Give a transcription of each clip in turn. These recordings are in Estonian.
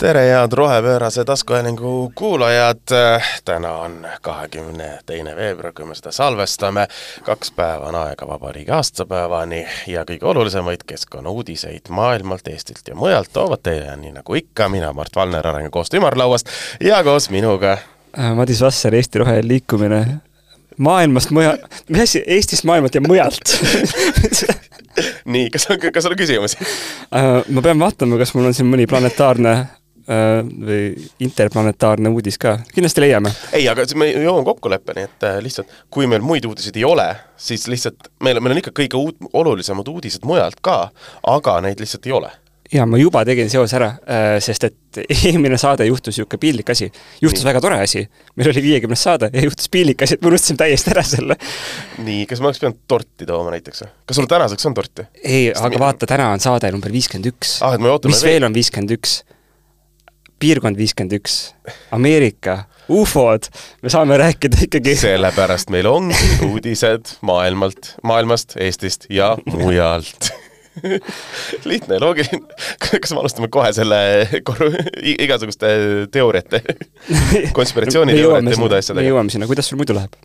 tere, head rohepöörase taskuhäälingu kuulajad, täna on kahekümne teine veebruar, kui me seda salvestame, kaks päeva on aega vabariigi aastapäevani ja kõige olulisemaid keskkonnauudiseid maailmalt, Eestilt ja mujalt toovad teile, nii nagu ikka, mina, Mart Valner, Arengukoostöö ümarlauast ja koos minuga. Madis Vasser, Eesti Roheline Liikumine, maailmast muja-, mis asi, Eestist, maailmalt ja mujalt? Nii, kas on, kas on küsimusi? Ma pean vaatama, kas mul on siin mõni planetaarne äh, või interplanetaarne uudis ka, kindlasti leiame. ei, aga me jõuame kokkuleppeni, et äh, lihtsalt kui meil muid uudiseid ei ole, siis lihtsalt meil, meil on ikka kõige uut, olulisemad uudised mujalt ka, aga neid lihtsalt ei ole jaa, ma juba tegin seose ära, sest et eelmine saade juhtus niisugune piinlik asi. juhtus nii. väga tore asi. meil oli viiekümnes saade ja juhtus piinlik asi, et me unustasime täiesti ära selle. nii, kas ma oleks pidanud torti tooma näiteks või? kas sul tänaseks on torti? ei, aga mi... vaata, täna on saade number viiskümmend üks. ah, mis veel on viiskümmend üks? Piirkond viiskümmend üks, Ameerika, ufod, me saame rääkida ikkagi sellepärast meil ongi uudised maailmalt, maailmast, Eestist ja mujalt lihtne ja loogiline. kas me alustame kohe selle igasuguste teooriate, konspiratsiooniteooriate ja muude asjadega? me jõuame sinna, kuidas sul muidu läheb?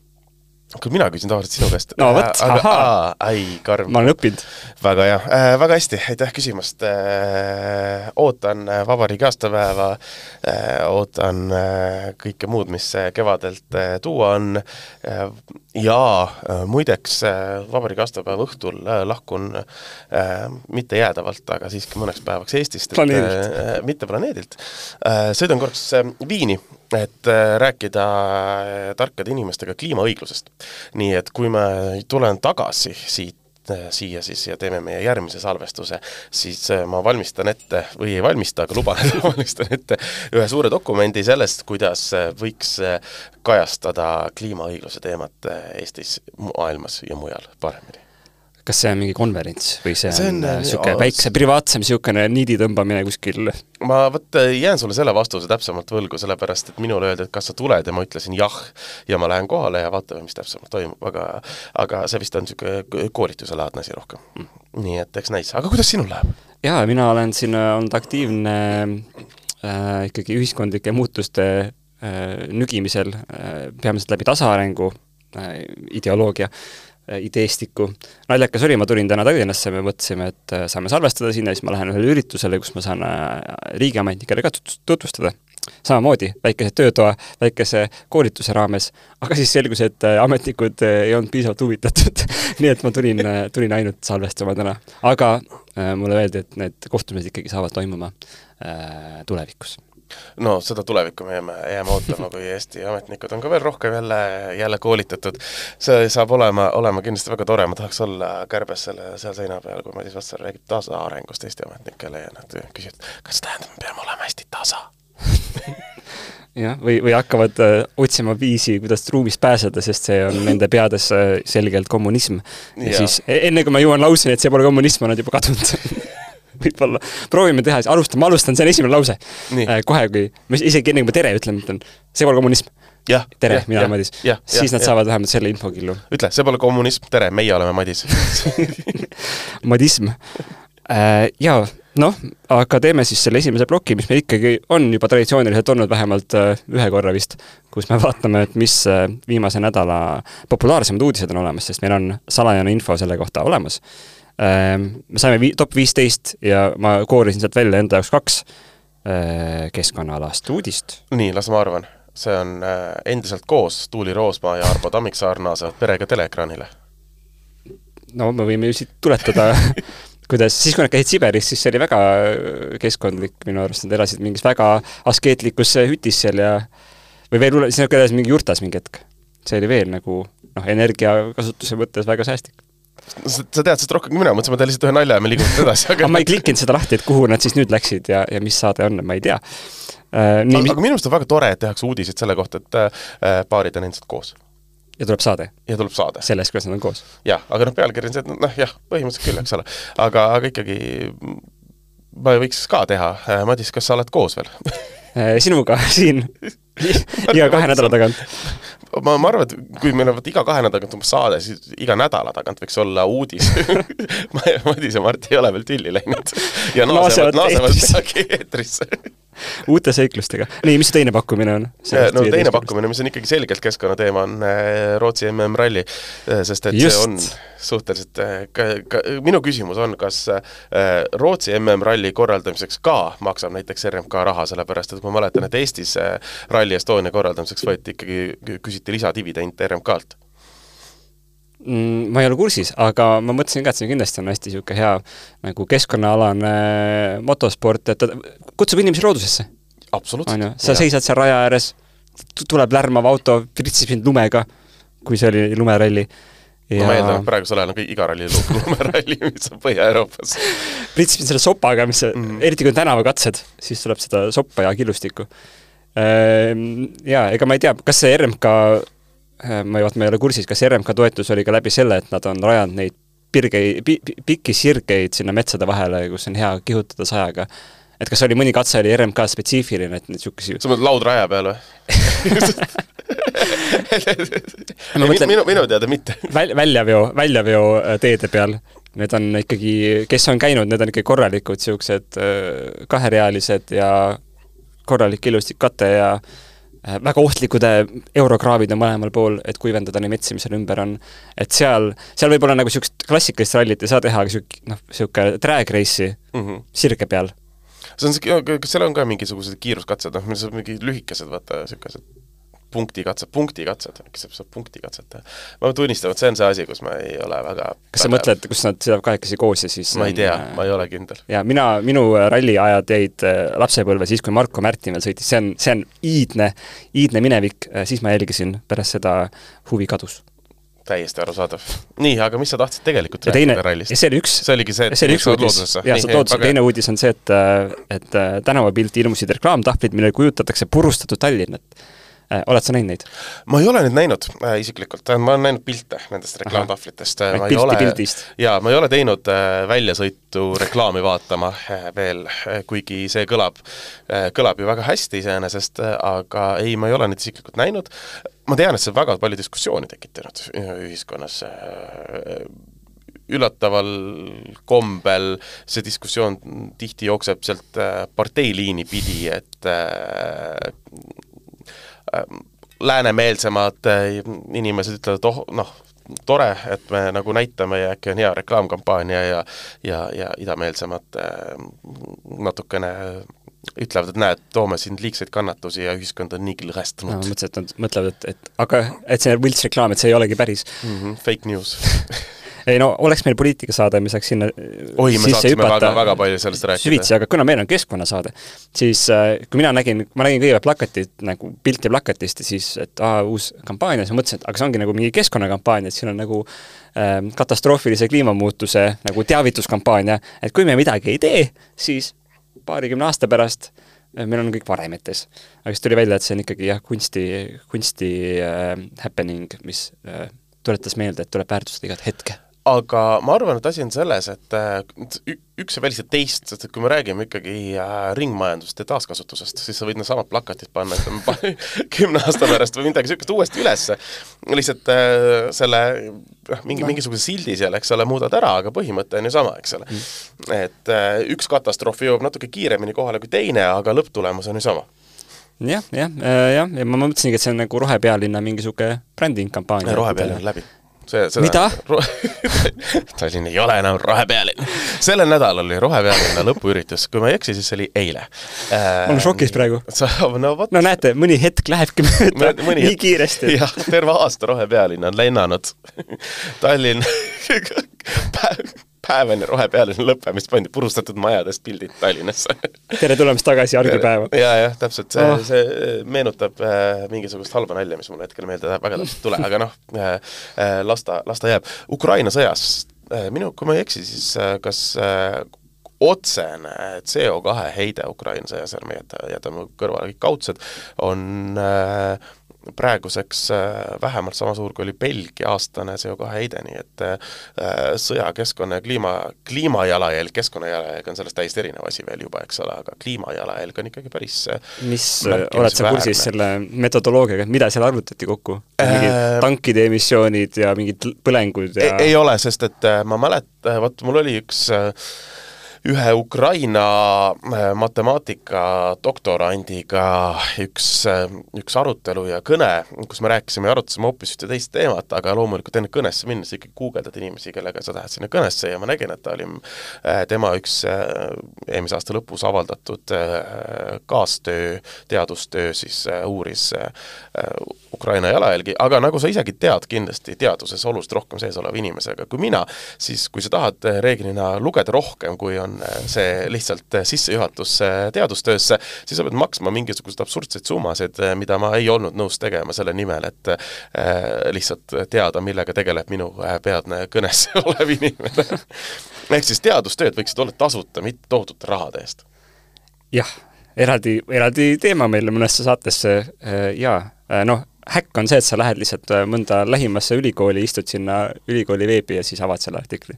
Aga mina küsin tavaliselt sinu käest. no vot, ahaa. ai, karm. ma olen õppinud. väga hea äh,, väga hästi, aitäh küsimast äh,. ootan äh, vabariigi aastapäeva äh,, ootan äh, kõike muud, mis kevadelt äh, tuua on äh, ja äh, muideks äh, vabariigi aastapäeva õhtul äh, lahkun äh, mitte jäädavalt, aga siiski mõneks päevaks Eestist. planeedilt äh,. mitte planeedilt äh,. sõidan korraks äh, Viini et äh, rääkida äh, tarkade inimestega kliimaõiglusest. nii et kui ma tulen tagasi siit äh, siia siis ja teeme meie järgmise salvestuse, siis ma valmistan ette või ei valmista, aga luban, et valmistan ette ühe suure dokumendi sellest, kuidas võiks kajastada kliimaõigluse teemat Eestis, maailmas ja mujal paremini kas see on mingi konverents või see, see on niisugune väikse privaatsem niisugune niidi tõmbamine kuskil? ma vot jään sulle selle vastuse täpsemalt võlgu, sellepärast et minule öeldi, et kas sa tuled ja ma ütlesin jah. ja ma lähen kohale ja vaatame, mis täpsemalt toimub, aga aga see vist on niisugune koolituselaadne asi rohkem mm.. nii et eks näis, aga kuidas sinul läheb? jaa, mina olen siin olnud aktiivne äh, ikkagi ühiskondlike muutuste äh, nügimisel äh,, peamiselt läbi tasaarengu äh, ideoloogia Äh, ideestiku. naljakas oli, ma tulin täna Tallinnasse, me mõtlesime, et äh, saame salvestada sinna, siis ma lähen ühele üritusele, kus ma saan äh, riigiametnikele ka tutvustada. samamoodi, väikese töötoa, väikese koolituse raames, aga siis selgus, et ametnikud ei olnud piisavalt huvitatud nii et ma tulin, tulin ainult salvestama täna. aga mulle öeldi, et need kohtumised ikkagi saavad toimuma tulevikus no seda tulevikku me jääme, jääme ootama, kui Eesti ametnikud on ka veel rohkem jälle, jälle koolitatud. see saab olema, olema kindlasti väga tore, ma tahaks olla kärbes selle, seal seina peal, kui Madis Vastsar räägib tasaarengust Eesti ametnikele ja nad küsivad, kas see tähendab, me peame olema hästi tasa jah, või, või hakkavad äh, otsima viisi, kuidas ruumist pääseda, sest see on nende peades äh, selgelt kommunism. ja ja. siis e-, enne, kui ma jõuan lauseni, et see pole kommunism, on nad juba kadunud võib-olla. proovime teha, siis alustame, ma alustan, see on esimene lause. Äh, kohe, kui, ma isegi enne, kui ma tere ütlen, ütlen, see pole kommunism. tere, mina olen Madis. siis nad ja. saavad vähemalt selle infokillu. ütle, see pole kommunism, tere, meie oleme Madis Madism äh,. Jaa, noh, aga teeme siis selle esimese ploki, mis meil ikkagi on juba traditsiooniliselt olnud vähemalt äh, ühe korra vist, kus me vaatame, et mis äh, viimase nädala populaarsemad uudised on olemas, sest meil on salajane info selle kohta olemas me saime vi-, top viisteist ja ma koorisin sealt välja enda jaoks kaks eh, keskkonnaalast uudist. nii, las ma arvan. see on eh, endiselt koos, Tuuli Roosmaa ja Arvo Tammiksaar naasevad perega teleekraanile. no me võime ju siit tuletada kuidas, siis kui nad käisid Siberis, siis see oli väga keskkondlik minu arust, nad elasid mingis väga askeetlikus hütis seal ja või veel hullem, siis nad elasid mingi jurtas mingi hetk. see oli veel nagu noh, energiakasutuse mõttes väga säästlik sa, tead sellest rohkem kui mina, mõtlesin, ma teen lihtsalt ühe nalja ja me liigume edasi, aga ma ei klikkinud seda lahti, et kuhu nad siis nüüd läksid ja, ja mis saade on, ma ei tea uh,. Nii, aga, aga minu arust on väga tore, et tehakse uudiseid selle kohta, et uh, paarid on endiselt koos. ja tuleb saade? ja tuleb saade. sellest, kuidas nad on koos? jah, aga noh, pealkiri on see, et noh jah, põhimõtteliselt küll, eks ole. aga, aga ikkagi ma võiks ka teha, Madis, kas sa oled koos veel sinuga siin iga kahe nädala tagant ma, ma arvan, et kui meil on vot iga kahe nädala tagant umbes saade, siis iga nädala tagant võiks olla uudis. Madis ja Mart ei ole veel tülli läinud. Ja naasevad, naasevad peagi eetrisse uute seiklustega. nii, mis see teine pakkumine on? no teine pakkumine, mis on ikkagi selgelt keskkonnateema, on äh, Rootsi MM-ralli, äh, sest et Just. see on suhteliselt, minu küsimus on, kas Rootsi MM-ralli korraldamiseks ka maksab näiteks RMK raha, sellepärast et ma mäletan, et Eestis Rally Estonia korraldamiseks võeti ikkagi, küsiti lisadividende RMK-lt ma ei ole kursis, aga ma mõtlesin ka, et see kindlasti on hästi niisugune hea nagu keskkonnaalane motosport, et ta kutsub inimesi loodusesse. on ju, sa ja. seisad seal raja ääres, tuleb lärmav auto, pritsib sind lumega, kui see oli lumeralli. Ja... ma eeldan, et praegusel ajal on kõik iga ralli lumeralli, mis on Põhja-Euroopas. pritsib sind selle sopaga, mis mm, -hmm. eriti kui on tänavakatsed, siis tuleb seda soppa ja killustikku. Ehm, jaa, ega ma ei tea, kas see RMK ma ei, vaat ma ei ole kursis, kas RMK toetus oli ka läbi selle, et nad on rajanud neid pirgei pi,, pikki sirgeid sinna metsade vahele, kus on hea kihutada sajaga. et kas oli mõni katse oli RMK spetsiifiline, et niisuguseid sa mõtled laudraja peal või mõtlen, minu, minu teada mitte väl-, väljaveo, väljaveo äh, teede peal. Need on ikkagi, kes on käinud, need on ikkagi korralikud niisugused äh, kaherealised ja korralik illustik kate ja äh, Äh, väga ohtlikud äh, eurokraavid on mõlemal pool, et kuivendada neid metsi, mis seal ümber on. et seal, seal võib-olla nagu niisugust klassikalist rallit ei saa teha, aga niisugune noh, niisugune drag race'i mm -hmm. sirge peal. see on, kas seal on ka mingisugused kiiruskatsed, noh, mis on mingi lühikesed, vaata, niisugused punktikatsed, punktikatsed, kes saab punktikatset teha. ma tunnistan, et see on see asi, kus ma ei ole väga kas sa mõtled, kus nad sõidavad kahekesi koos ja siis ma ei tea on..., ma ei ole kindel. jaa, mina, minu ralliajad jäid äh, lapsepõlve siis, kui Marko Märtin veel sõitis, see on, see on iidne, iidne minevik, äh, siis ma jälgisin, pärast seda huvi kadus täiesti arusaadav. nii, aga mis sa tahtsid tegelikult ja rääkida rallist? see oli üks, see oligi see, et see oli üks uudis, jah, sa tood, teine uudis on see, et, äh, et tänavapilti ilmusid reklaamtahvlid, millel kujutatakse purustatud Tallinnat Äh, oled sa näinud neid? ma ei ole neid näinud äh, isiklikult, ma olen näinud pilte nendest reklaamtahvlitest. ma ei ole, jaa, ma ei ole teinud äh, väljasõitu reklaami vaatama äh, veel äh,, kuigi see kõlab äh,, kõlab ju väga hästi iseenesest, aga ei, ma ei ole neid isiklikult näinud. ma tean, et see on väga palju diskussiooni tekitanud ühiskonnas üllataval kombel see diskussioon tihti jookseb sealt parteiliini pidi, et läänemeelsemad äh, inimesed ütlevad, oh, noh, tore, et me nagu näitame ja äkki on hea reklaamkampaania ja ja, ja idameelsemad äh, natukene ütlevad, et näed, toome siin liigseid kannatusi ja ühiskond on niigi lõhestunud no,. mõtlesin, et nad mõtlevad, et, et aga, et see võltsreklaam, et see ei olegi päris mm. -hmm, fake news ei no oleks meil poliitikasaade, me saaks sinna oi, me saaksime hüpata, väga, väga palju sellest rääkida. süvitsi, aga kuna meil on keskkonnasaade, siis äh, kui mina nägin, ma nägin kõigepealt plakatit, nagu pilti plakatist ja siis, et aa, uus kampaania, siis mõtlesin, et aga see ongi nagu mingi keskkonnakampaania, et siin on nagu äh, katastroofilise kliimamuutuse nagu teavituskampaania, et kui me midagi ei tee, siis paarikümne aasta pärast meil on kõik varemetes. aga siis tuli välja, et see on ikkagi jah, kunsti, kunsti äh, happening, mis äh, tuletas meelde, et tuleb väärtustada igat hetke aga ma arvan, et asi on selles, et äh, üks ei välista teist, sest et kui me räägime ikkagi äh, ringmajandusest ja taaskasutusest, siis sa võid needsamad plakatid panna, ütleme kümne aasta pärast või midagi niisugust uuesti üles, lihtsalt äh, selle noh, mingi no., mingisuguse sildi seal, eks ole, muudad ära, aga põhimõte on ju sama, eks ole. Mm.. et üks katastroof jõuab natuke kiiremini kohale kui teine, aga lõpptulemus on ju sama. Jah, jah, jah, ja ma mõtlesingi, et see on nagu rohepealinna mingi niisugune bränding kampaania. rohepealine on läbi see, seda mida Tallinn ei ole enam rohepealinn. sellel nädalal oli rohepealinna lõpuüritus, kui ma ei eksi, siis see oli eile äh,. ma olen šokis praegu. no vot. no näete, mõni hetk lähebki mööda nii hetk. kiiresti. jah, terve aasta rohepealinn on lennanud Tallinn päev enne rohepealine lõppemist pandi purustatud majadest pildid Tallinnasse tere tulemast tagasi argipäeva! ja, jah, täpselt, see oh., see meenutab äh, mingisugust halba nalja, mis mulle hetkel meelde väga täpselt ei tule, aga noh äh,, äh las ta, las ta jääb. Ukraina sõjas äh,, minu, kui ma ei eksi, siis äh, kas äh, otsene CO2 heide Ukraina sõjas, ärme jäta, jätame kõrvale kõik kaudsed, on äh, praeguseks äh, vähemalt sama suur, kui oli Belgia aastane CO2 heide, nii et äh, sõja, keskkonna ja kliima, kliimajalajälg, keskkonnajalajälg on sellest täiesti erinev asi veel juba, eks ole, aga kliimajalajälg on ikkagi päris äh, mis, oled sa kursis selle metodoloogiaga, mida seal arvutati kokku? mingid äh, tankide emissioonid ja mingid põlengud ja ei, ei ole, sest et ma mäletan, vot mul oli üks äh, ühe Ukraina äh, matemaatika doktorandiga üks, äh, üks arutelu ja kõne, kus me rääkisime ja arutasime hoopis ühte teist teemat, aga loomulikult enne kõnesse minnes ikkagi guugeldad inimesi, kellega sa lähed sinna kõnesse ja ma nägin, et ta oli äh, tema üks eelmise aasta lõpus avaldatud kaastöö, teadustöö siis uuris Ukraina jalajälgi, aga nagu sa isegi tead kindlasti teaduses oluliselt rohkem sees oleva inimesega kui mina, siis kui sa tahad reeglina lugeda rohkem, kui on on see lihtsalt sissejuhatus teadustöösse, siis sa pead maksma mingisuguseid absurdseid summasid, mida ma ei olnud nõus tegema selle nimel, et äh, lihtsalt teada, millega tegeleb minu äh, peadne kõnes olev inimene ehk siis teadustööd võiksid olla tasuta, mitte tohutute rahade eest. jah, eraldi, eraldi teema meile mõnesse saatesse äh, jaa, noh, häkk on see, et sa lähed lihtsalt äh, mõnda lähimasse ülikooli, istud sinna ülikooli veebi ja siis avad selle artikli.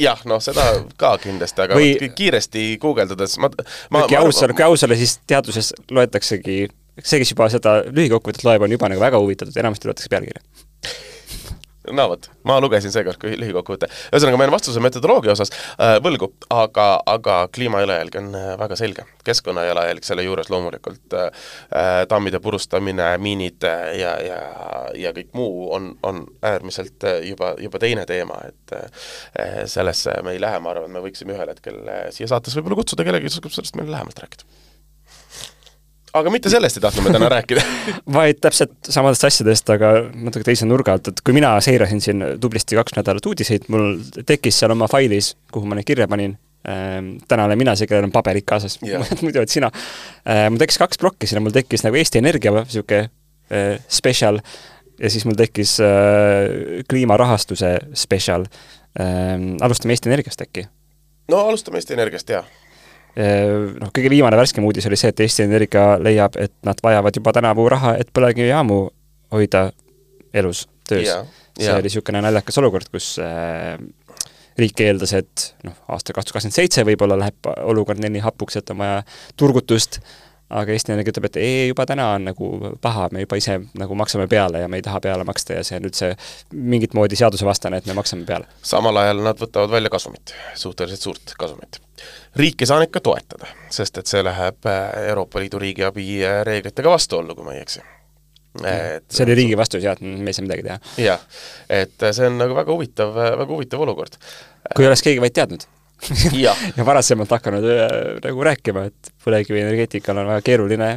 jah, noh, seda ka kindlasti, aga Või... kiiresti guugeldades ma, ma kui aus olla, kui aus olla, siis teaduses loetaksegi, see, kes juba seda lühikokkuvõtet loeb, on juba nagu väga huvitatud, enamasti loetakse pealkirja no vot, ma lugesin seekord kui lühikokkuvõte. ühesõnaga, ma jään vastuse metodoloogia osas äh, võlgu, aga, aga kliimajalajälg on äh, väga selge. keskkonnajalajälg selle juures loomulikult äh, äh, tammide purustamine, miinid äh, ja, ja, ja kõik muu on, on äärmiselt juba, juba teine teema, et äh, sellesse me ei lähe, ma arvan, me võiksime ühel hetkel siia saatesse võib-olla kutsuda kellegi, kes oskab sellest meile lähemalt rääkida aga mitte sellest ei tahtnud me täna rääkida vaid täpselt samadest asjadest, aga natuke teise nurga alt, et kui mina seirasin siin tublisti kaks nädalat uudiseid, mul tekkis seal oma failis, kuhu ma need kirja panin ähm,, täna olen mina see, kellel on paberid kaasas muidu oled sina äh,. mul tekkis kaks plokki sinna, mul tekkis nagu Eesti Energia niisugune äh, spetsial ja siis mul tekkis äh, kliimarahastuse spetsial äh,. alustame Eesti Energiast äkki? no alustame Eesti Energiast, jaa noh, kõige viimane värskem uudis oli see, et Eesti Energia leiab, et nad vajavad juba tänavu raha, et põlevkivijaamu hoida elus, töös. see oli niisugune naljakas olukord, kus äh, riik eeldas, et noh, aastal kaks tuhat kakskümmend seitse võib-olla läheb olukord nii hapuks, et on vaja turgutust, aga Eesti Energia ütleb, et ei, juba täna on nagu paha, me juba ise nagu maksame peale ja me ei taha peale maksta ja see on üldse mingit moodi seadusevastane, et me maksame peale. samal ajal nad võtavad välja kasumit, suhteliselt suurt kasumit riik ei saa neid ka toetada, sest et see läheb äh, Euroopa Liidu riigiabi äh, reeglitega vastuollu, kui ma ei eksi. et see oli riigi vastus jah, et me ei saa midagi teha. jah, et äh, see on nagu väga huvitav, väga huvitav olukord. kui oleks keegi vaid teadnud ja. ja varasemalt hakanud nagu rääkima, et põlevkivienergeetikal on väga keeruline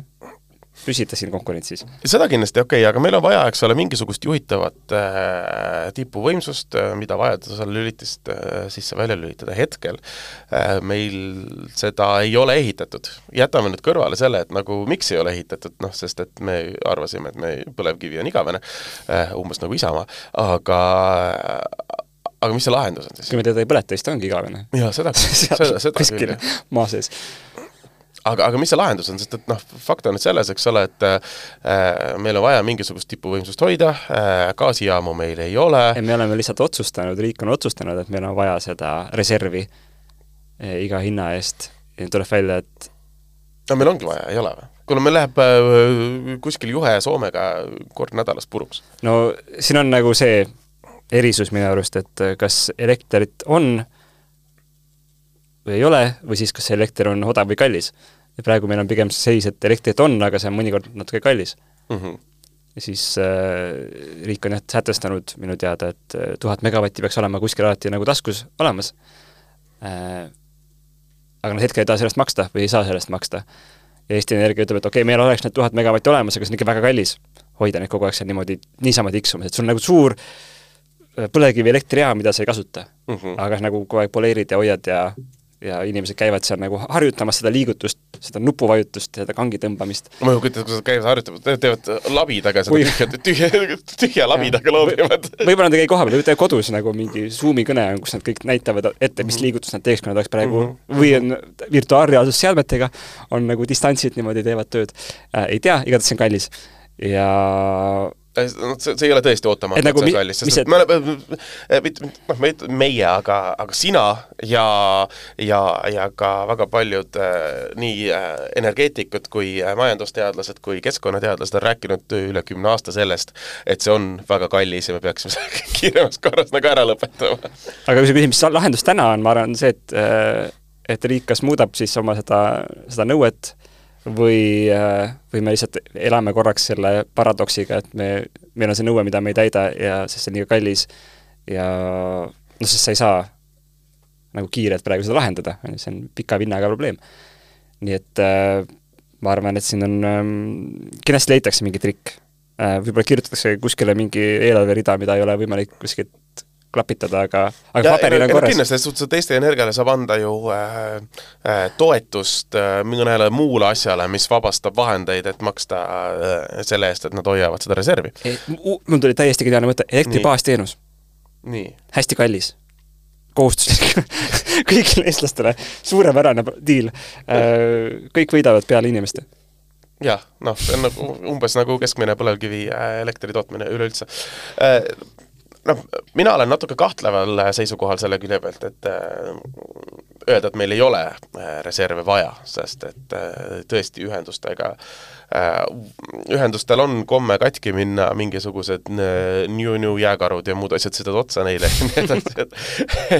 püsida siin konkurentsis? seda kindlasti okei okay,, aga meil on vaja, eks ole, mingisugust juhitavat äh, tipuvõimsust äh,, mida vajadusel lülitist äh, sisse-välja lülitada, hetkel äh, meil seda ei ole ehitatud. jätame nüüd kõrvale selle, et nagu miks ei ole ehitatud, noh, sest et me arvasime, et me, põlevkivi on igavene äh,, umbes nagu Isamaa, aga aga mis see lahendus on siis? kui me teda ei põleta, siis ta ongi igavene. jaa, seda, seda, seda küll, jah. maa sees aga, aga mis see lahendus on, sest et noh, fakt on nüüd selles, eks ole, et äh, meil on vaja mingisugust tipuvõimsust hoida äh,, gaasijaamu meil ei ole. me oleme lihtsalt otsustanud, riik on otsustanud, et meil on vaja seda reservi äh, iga hinna eest ja tuleb välja, et no meil ongi vaja, ei ole või? kuule, meil läheb äh, kuskil juhe Soomega kord nädalas puruks. no siin on nagu see erisus minu arust, et äh, kas elektrit on või ei ole, või siis kas elekter on odav või kallis. ja praegu meil on pigem seis, et elektrit on, aga see on mõnikord natuke kallis mm. -hmm. ja siis äh, riik on jah sätestanud minu teada, et äh, tuhat megavatti peaks olema kuskil alati nagu taskus olemas äh,. aga nad hetkel ei taha sellest maksta või ei saa sellest maksta. ja Eesti Energia ütleb, et okei okay,, meil oleks need tuhat megavatti olemas, aga see on ikka väga kallis hoida neid kogu aeg seal niimoodi niisama tiksumas, et sul on nagu suur äh, põlevkivielektrijaam, mida sa ei kasuta mm. -hmm. aga nagu kogu aeg poleerid ja hoiad ja ja inimesed käivad seal nagu harjutamas seda liigutust, seda nupuvajutust, seda kangi tõmbamist. ma ei kujuta ette, kuidas nad käivad harjutamas, teevad labidaga seda Või... tühja, tühja, tühja labidaga loobivad. võib-olla nad ei käi kohapeal, teevad kodus nagu mingi Zoomi kõne kus nad kõik näitavad ette, mis mhm. liigutust nad teeks, kui nad oleks praegu mm, -hmm. või on virtuaalreaalsusseadmetega, on nagu distantsilt niimoodi teevad tööd äh,. ei tea, igatahes see on kallis. ja noh, see, see ei ole tõesti ootamatu, et nagu see on kallis, sest et me oleme, mitte, noh, me, meie, aga, aga sina ja, ja, ja ka väga paljud äh, nii äh, energeetikud kui äh, majandusteadlased kui keskkonnateadlased on rääkinud üle kümne aasta sellest, et see on väga kallis ja me peaksime selle kiiremas korras nagu ära lõpetama. aga kui sa küsid, mis lahendus täna on, ma arvan, see, et et riik kas muudab siis oma seda, seda nõuet või, või me lihtsalt elame korraks selle paradoksiga, et me, meil on see nõue, mida me ei täida ja sest see on liiga kallis ja noh, sest sa ei saa nagu kiirelt praegu seda lahendada, on ju, see on pika vinnaga probleem. nii et äh, ma arvan, et siin on ähm,, kindlasti leitakse mingi trikk äh,. võib-olla kirjutatakse kuskile mingi eelarverida, mida ei ole võimalik kuskilt klapitada, aga, aga ja, paberil on korras. kindlasti, selles suhtes, et Eesti Energiale saab anda ju äh, äh, toetust äh, mõnele muule asjale, mis vabastab vahendeid, et maksta äh, selle eest, et nad hoiavad seda reservi mul tuli täiesti geniaalne mõte, elektri baasteenus. hästi kallis kohustuslik kõigile eestlastele, suurepärane diil. Äh, kõik võidavad peale inimeste jah, noh, see on nagu umbes nagu keskmine põlevkivi äh, elektri tootmine üleüldse. Äh, noh, mina olen natuke kahtleval seisukohal selle külje pealt, et öelda, et meil ei ole reserve vaja, sest et tõesti ühendustega äh, Äh, ühendustel on komme katki minna, mingisugused new-new äh, jääkarud ja muud asjad sõidavad otsa neile ja nii edasi, et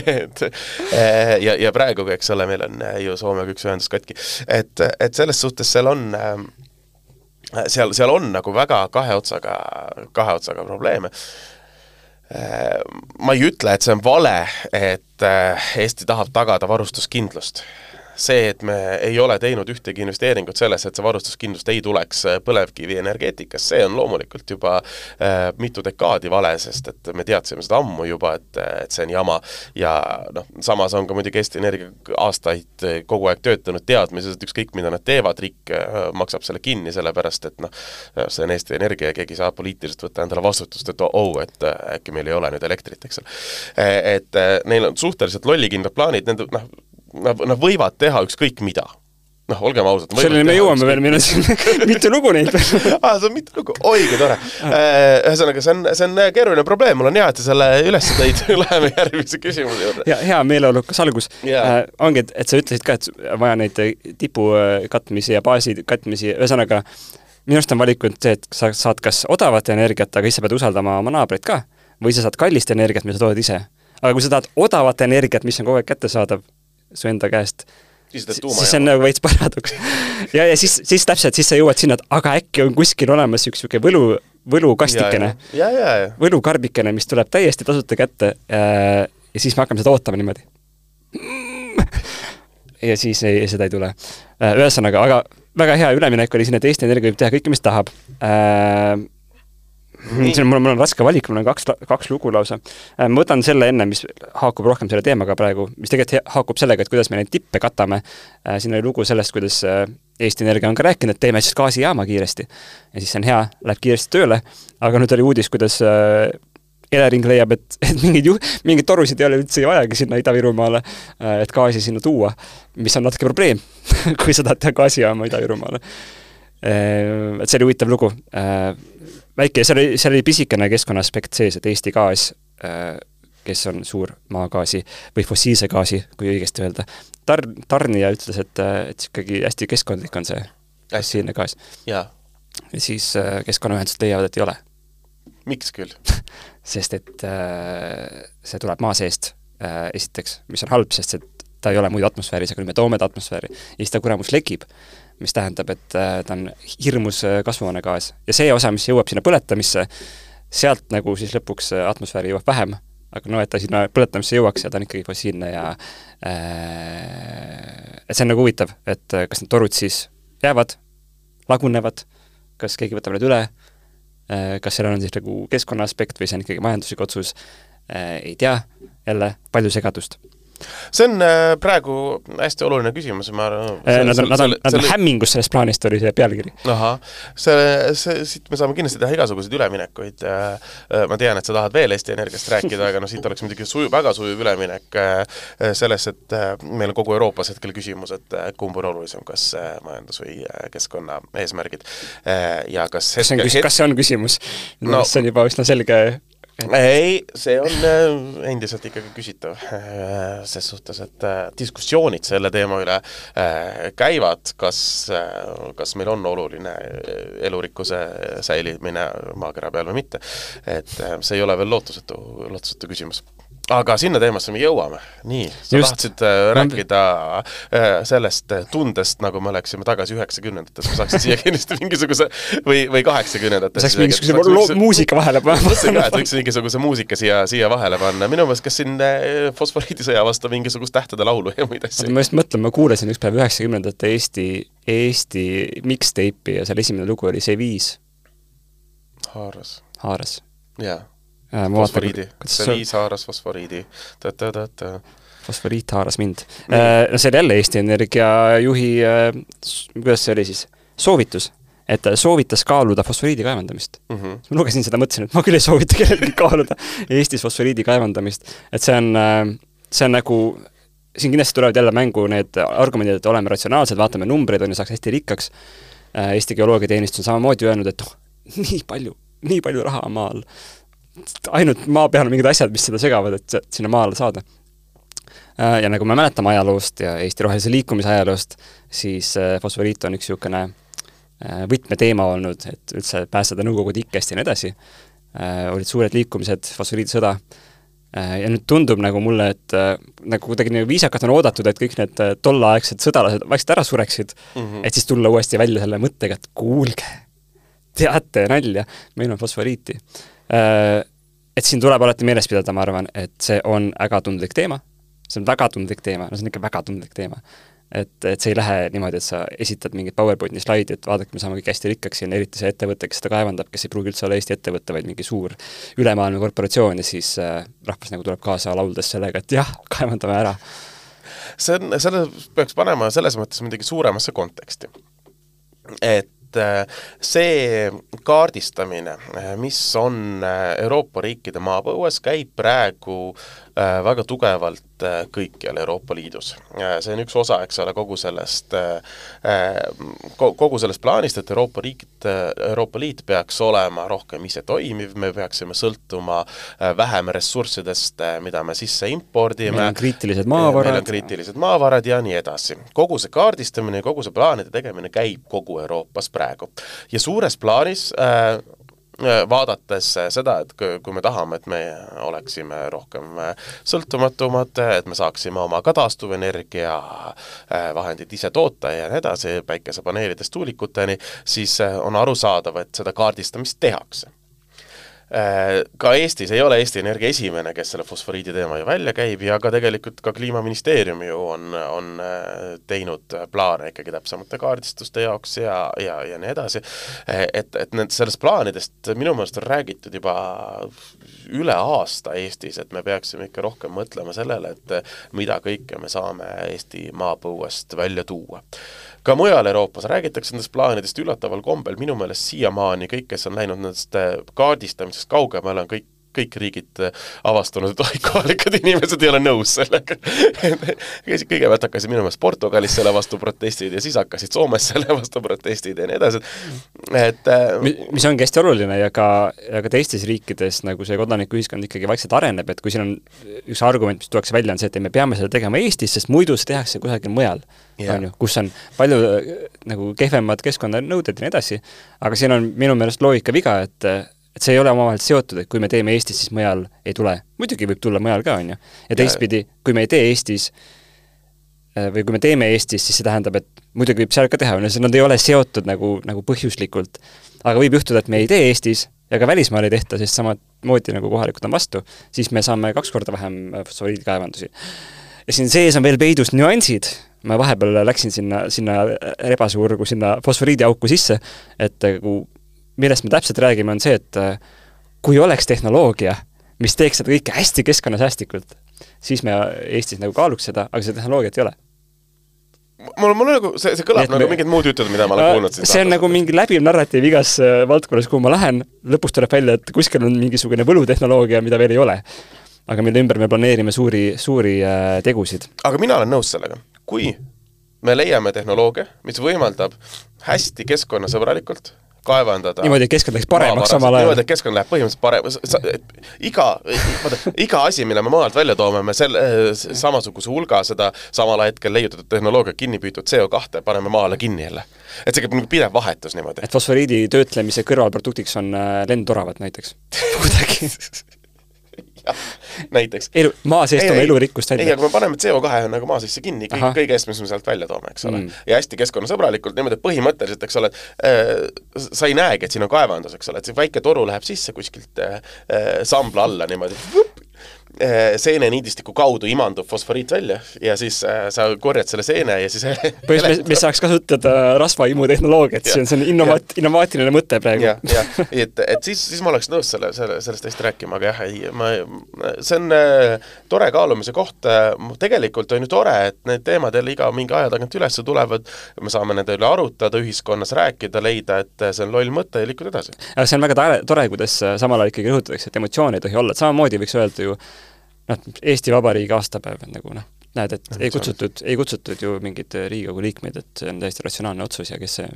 et äh, ja, ja praegu, eks ole, meil on ju Soomega üks ühendus katki. et, et selles suhtes seal on seal, seal on nagu väga kahe otsaga, kahe otsaga probleeme ma ei ütle, et see on vale, et Eesti tahab tagada varustuskindlust see, et me ei ole teinud ühtegi investeeringut sellesse, et see varustuskindlust ei tuleks äh, põlevkivienergeetikas, see on loomulikult juba äh, mitu dekaadi vale, sest et me teadsime seda ammu juba, et, et see on jama. ja noh, samas on ka muidugi Eesti Energia aastaid äh, kogu aeg töötanud teadmises, et ükskõik, mida nad teevad, riik äh, maksab selle kinni, sellepärast et noh, see on Eesti Energia ja keegi ei saa poliitiliselt võtta endale vastutust, et oh, et äkki meil ei ole nüüd elektrit, eks ole. et neil on suhteliselt lollikindlad plaanid, nende noh, nad, nad võivad teha ükskõik mida. noh, olgem ausad. selleni me jõuame veel, meil on siin mitu lugu neid veel. Aa, see on mitu lugu, oi kui tore. Äh, ühesõnaga, see on, see on keeruline probleem, mul on hea, et sa selle üles tõid. Läheme järgmise küsimuse juurde. ja hea meeleolukas algus. Yeah.. Äh, ongi, et, et sa ütlesid ka, et vaja neid tipu äh, katmisi ja baasi katmisi, ühesõnaga minu arust on valikult see, et sa saad kas odavat energiat, aga siis sa pead usaldama oma naabreid ka, või sa saad kallist energiat, mida sa toodad ise. aga kui sa tahad odavat energiat, mis on kogu aeg kättesaadav, su enda käest, siis, see on nagu veits paradoks. ja, ja siis, siis täpselt, siis sa jõuad sinna, et aga äkki on kuskil olemas üks niisugune võlu, võlukastikene, võlukarbikene, mis tuleb täiesti tasuta kätte äh, ja siis me hakkame seda ootama niimoodi. ja siis ei, seda ei tule. Äh, ühesõnaga, aga väga hea üleminek oli siin, et Eesti Energia võib teha kõike, mis tahab. Äh, see on, mul on, mul on raske valik, mul on kaks, kaks lugu lausa. Äh, ma võtan selle enne, mis haakub rohkem selle teemaga praegu, mis tegelikult haakub sellega, et kuidas me neid tippe katame. Äh, siin oli lugu sellest, kuidas äh, Eesti Energia on ka rääkinud, et teeme siis gaasijaama kiiresti. ja siis see on hea, läheb kiiresti tööle, aga nüüd oli uudis, kuidas Elering leiab, et, et mingeid ju-, mingeid torusid ei ole üldse vajagi sinna Ida-Virumaale, et gaasi sinna tuua, mis on natuke probleem kui sa tahad teha gaasijaama Ida-Virumaale. Et see oli huvitav lugu väike, seal oli, seal oli pisikene keskkonna aspekt sees, et Eesti Gaas, äh, kes on suur maagaasi või fossiilse gaasi, kui õigesti öelda, tar-, tarnija ütles, et, et ikkagi hästi keskkondlik on see fossiilne gaas. ja siis äh, keskkonnaühendused leiavad, et ei ole. miks küll sest et äh, see tuleb maa seest esiteks, mis on halb, sest et ta ei ole muidu atmosfääris, aga nüüd me toome ta atmosfääri ja siis ta kuramus lekib mis tähendab, et äh, ta on hirmus äh, kasvuhoonegaas. ja see osa, mis jõuab sinna põletamisse, sealt nagu siis lõpuks äh, atmosfääri jõuab vähem, aga no et ta sinna põletamisse jõuaks ja ta on ikkagi fossiilne ja et see on nagu huvitav, et kas need torud siis jäävad, lagunevad, kas keegi võtab need üle kas sellel on siis nagu keskkonna aspekt või see on ikkagi majanduslik otsus ei tea, jälle palju segadust see on äh, praegu hästi oluline küsimus, ma arvan. Äh, nad on, nad on, nad on hämmingus sellest plaanist, oli see pealkiri. ahah, see, see, siit me saame kindlasti teha igasuguseid üleminekuid. Äh, ma tean, et sa tahad veel Eesti Energiast rääkida, aga noh, siit oleks muidugi sujuv, väga sujuv üleminek selles, et meil on kogu Euroopas hetkel küsimus, et kumb on olulisem, kas majandus või keskkonna eesmärgid ja kas hetke, kas see on, kas see on küsimus no,? see on juba üsna selge ei, see on äh, endiselt ikkagi küsitav äh, ses suhtes, et äh, diskussioonid selle teema üle käivad, kas, kas meil on oluline elurikkuse säilimine maakera peal või mitte. et see ei ole veel lootusetu, lootusetu küsimus aga sinna teemasse me jõuame. nii, sa Just. tahtsid äh, rääkida äh, sellest tundest, nagu me oleksime tagasi üheksakümnendates, ma saaksin siia kindlasti mingisuguse või, või kaheksakümnendates. saaks mingisuguse saaks mingisuguse, muusika vahele panna. mõtlesin ka, et võiks mingisuguse muusika siia, siia vahele panna, minu meelest kas siin äh, fosforiidisõja vastu mingisugust tähtede laulu ja muid asju. ma just mõtlen, ma kuulasin üks päev üheksakümnendate Eesti, Eesti mixtape'i ja seal esimene lugu oli see viis. haaras. haaras. jaa Äh, fosforiidi, see viis haaras fosforiidi. fosforiit haaras mind. Äh, no see oli jälle Eesti Energia juhi, äh, kuidas see oli siis, soovitus, et ta soovitas kaaluda fosforiidi kaevandamist mm. -hmm. ma lugesin seda, mõtlesin, et ma küll ei soovita kellelgi kaaluda Eestis fosforiidi kaevandamist. et see on, see on nagu, siin kindlasti tulevad jälle mängu need argumendid, et oleme ratsionaalsed, vaatame numbreid, on ju, saaks hästi rikkaks. Eesti Geoloogiateenistus on samamoodi öelnud, et oh, nii palju, nii palju raha maal ainult maa peal on mingid asjad, mis seda segavad, et sinna maale saada. Äh, ja nagu me mäletame ajaloost ja Eesti Rohelise Liikumise ajaloost, siis äh, fosforiit on üks niisugune äh, võtmeteema olnud, et üldse pääseda Nõukogude ikkest ja nii edasi. olid suured liikumised, fosforiidisõda, ja nüüd tundub nagu mulle, et nagu kuidagi nagu viisakalt on oodatud, et kõik need tolleaegsed sõdalased vaikselt ära sureksid mm, -hmm. et siis tulla uuesti välja selle mõttega, et kuulge, teate nalja, meil on fosforiiti et siin tuleb alati meeles pidada, ma arvan, et see on väga tundlik teema, see on väga tundlik teema, no see on ikka väga tundlik teema. et, et see ei lähe niimoodi, et sa esitad mingit PowerPointi slaidi, et vaadake, me saame kõik hästi rikkaks siin, eriti see ettevõte, kes seda kaevandab, kes ei pruugi üldse olla Eesti ettevõte, vaid mingi suur ülemaailmne korporatsioon ja siis äh, rahvas nagu tuleb kaasa lauldes sellega, et jah, kaevandame ära. see on, selle peaks panema selles mõttes muidugi suuremasse konteksti. et et äh, see kaardistamine, äh, mis on äh, Euroopa riikide maapõues, käib praegu väga tugevalt kõikjal Euroopa Liidus. see on üks osa, eks ole, kogu sellest, kogu sellest plaanist, et Euroopa riigid, Euroopa Liit peaks olema rohkem isetoimiv, me peaksime sõltuma vähem ressurssidest, mida me sisse impordime. meil on kriitilised maavarad. meil on kriitilised maavarad ja nii edasi. kogu see kaardistamine ja kogu see plaanide tegemine käib kogu Euroopas praegu. ja suures plaanis äh, äh vaadates seda, et kui me tahame, et me oleksime rohkem äh, sõltumatumad, et me saaksime oma ka taastuvenergia äh, vahendid ise toota ja nii edasi, päikesepaneelidest tuulikuteni, siis on arusaadav, et seda kaardistamist tehakse. Äh, ka Eestis ei ole Eesti Energia esimene, kes selle fosforiidi teema ju välja käib ja ka tegelikult ka Kliimaministeerium ju on, on äh, teinud plaane ikkagi täpsemate kaardistuste jaoks ja, ja, ja nii edasi. Äh, et, et need, sellest plaanidest minu meelest on räägitud juba üle aasta Eestis, et me peaksime ikka rohkem mõtlema sellele, et mida kõike me saame Eesti maapõuest välja tuua ka mujal Euroopas räägitakse nendest plaanidest üllataval kombel, minu meelest siiamaani kõik, kes on läinud nendest äh, kaardistamisest kaugemale, on kõik kõik riigid äh, avastanud, et oi, kohalikud inimesed ei ole nõus sellega. Kõigepealt hakkasid minu meelest Portugalis selle vastu protestid ja siis hakkasid Soomes selle vastu protestid ja nii edasi, et äh, mis ongi hästi oluline ja ka, ja ka teistes riikides nagu see kodanikuühiskond ikkagi vaikselt areneb, et kui siin on üks argument, mis tuuakse välja, on see, et ei, me peame seda tegema Eestis, sest muidu see tehakse kusagil mujal yeah., on ju, kus on palju äh, nagu kehvemad keskkonnanõuded ja nii edasi, aga siin on minu meelest loogika viga, et et see ei ole omavahel seotud, et kui me teeme Eestis, siis mujal ei tule. muidugi võib tulla mujal ka, on ju. ja teistpidi, kui me ei tee Eestis, äh, või kui me teeme Eestis, siis see tähendab, et muidugi võib seal ka teha, on ju, nad ei ole seotud nagu, nagu põhjuslikult. aga võib juhtuda, et me ei tee Eestis ja ka välismaal ei tehta, sest samamoodi nagu kohalikud on vastu, siis me saame kaks korda vähem fosforiidikaevandusi. ja siin sees on veel peidus nüansid, ma vahepeal läksin sinna, sinna rebaseurgu, sinna fosforiidiauku sisse, et nagu millest me täpselt räägime, on see, et äh, kui oleks tehnoloogia, mis teeks seda kõike hästi keskkonnasäästlikult, siis me Eestis nagu kaaluks seda, aga seda tehnoloogiat ei ole mul, mul on nagu, see, see kõlab et nagu me... mingid muud jutud, mida ma olen kuulnud siin see on nagu mingi läbiv narratiiv igas äh, valdkonnas, kuhu ma lähen, lõpus tuleb välja, et kuskil on mingisugune võlutehnoloogia, mida veel ei ole. aga mille ümber me planeerime suuri, suuri äh, tegusid. aga mina olen nõus sellega. kui me leiame tehnoloogia, mis võimaldab hästi keskkonnasõbralikult kaevandada. niimoodi, et keskkond läks paremaks samal ajal. niimoodi, et keskkond läheb põhimõtteliselt paremaks, iga, vaata, iga asi, mille me maalt välja toome, me selle, samasuguse hulga seda samal hetkel leiutatud tehnoloogia kinni püütud CO2 paneme maa alla kinni jälle. et see käib nagu pidev vahetus niimoodi. et fosforiidi töötlemise kõrvalproduktiks on äh, lendoravad näiteks kuidagi näiteks. elu, maa seest oma elurikkust välja. ei, aga me paneme CO2 nagu maa sisse kinni, kõik, kõige eest, mis me sealt välja toome, eks ole mm.. ja hästi keskkonnasõbralikult, niimoodi, et põhimõtteliselt, eks ole, et äh, sa ei näegi, et siin on kaevandus, eks ole, et see väike toru läheb sisse kuskilt äh, äh sambla alla niimoodi, seeneniidistiku kaudu imandub fosforiit välja ja siis äh, sa korjad selle seene ja siis põhimõtteliselt me, me saaks kasutada rasvaimutehnoloogiat, see on, see on innovaat-, innovaatiline mõte praegu. jah, jah, et, et siis, siis ma oleks nõus selle, selle, sellest hästi rääkima, aga jah, ei, ma, see on äh, tore kaalumise koht. Äh,, tegelikult on ju tore, et need teemad jälle iga mingi aja tagant üles tulevad, me saame nende üle arutada, ühiskonnas rääkida, leida, et see on loll mõte ja liikuda edasi. see on väga tore, tore, kuidas samal ajal ikkagi rõhutatakse, et emotsioone ei tohi olla, et samamoodi võiks öelda ju noh, Eesti Vabariigi aastapäev, nagu noh, näed, et ei kutsutud, ei kutsutud ju mingeid Riigikogu liikmeid, et see on täiesti ratsionaalne otsus ja kes see,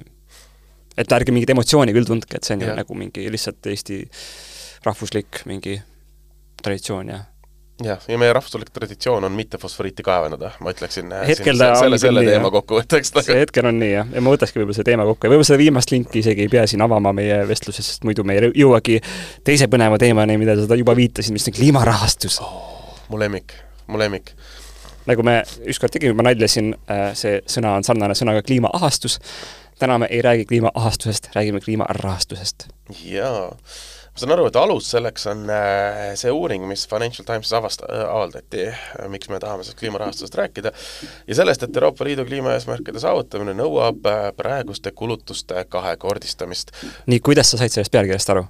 et ärge mingit emotsiooni küll tundke, et see on ju nagu mingi lihtsalt Eesti rahvuslik mingi traditsioon ja jah, ja meie rahvuslik traditsioon on mitte fosforiiti kaevandada, ma ütleksin äh, hetkel ta selle, selle teema kokkuvõtteks. see hetkel on nii, jah, ja ma võtakski võib-olla selle teema kokku ja võib-olla seda viimast linki isegi ei pea siin avama meie vestluses, sest muidu me ei jõuagi teise põneva teemani, mida sa juba viitasid, mis on kliimarahastus. Oh mu lemmik, mu lemmik. nagu me ükskord tegime juba nalja siin, äh, see sõna on sarnane sõnaga kliimaahastus, täna me ei räägi kliimaahastusest, räägime kliimarahastusest. jaa, ma saan aru, et alus selleks on äh, see uuring, mis Financial Timesis avast-, äh, avaldati, miks me tahame sellest kliimarahastusest rääkida, ja sellest, et Euroopa Liidu kliimaeesmärkide saavutamine nõuab praeguste kulutuste kahekordistamist. nii, kuidas sa said sellest pealkirjast aru?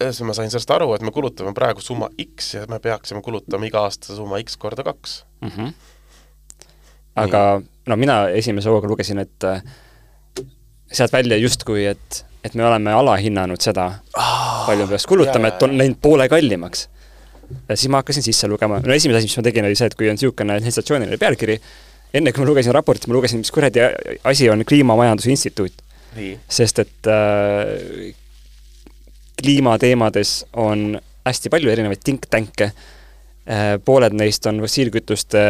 Siis ma sain sellest aru, et me kulutame praegu summa X ja me peaksime kulutama iga aasta summa X korda kaks mm. -hmm. aga Nii. no mina esimese hooga lugesin, et äh, sealt välja justkui, et, et me oleme alahinnanud seda oh,, palju peaks kulutama, et on läinud poole kallimaks. ja siis ma hakkasin sisse lugema, no esimene asi, mis ma tegin, oli see, et kui on niisugune sensatsiooniline pealkiri, enne kui ma lugesin raportit, ma lugesin, mis kuradi asi on Kliimamajanduse Instituut. sest et äh, kliimateemades on hästi palju erinevaid think tank'e, äh, pooled neist on fossiilkütuste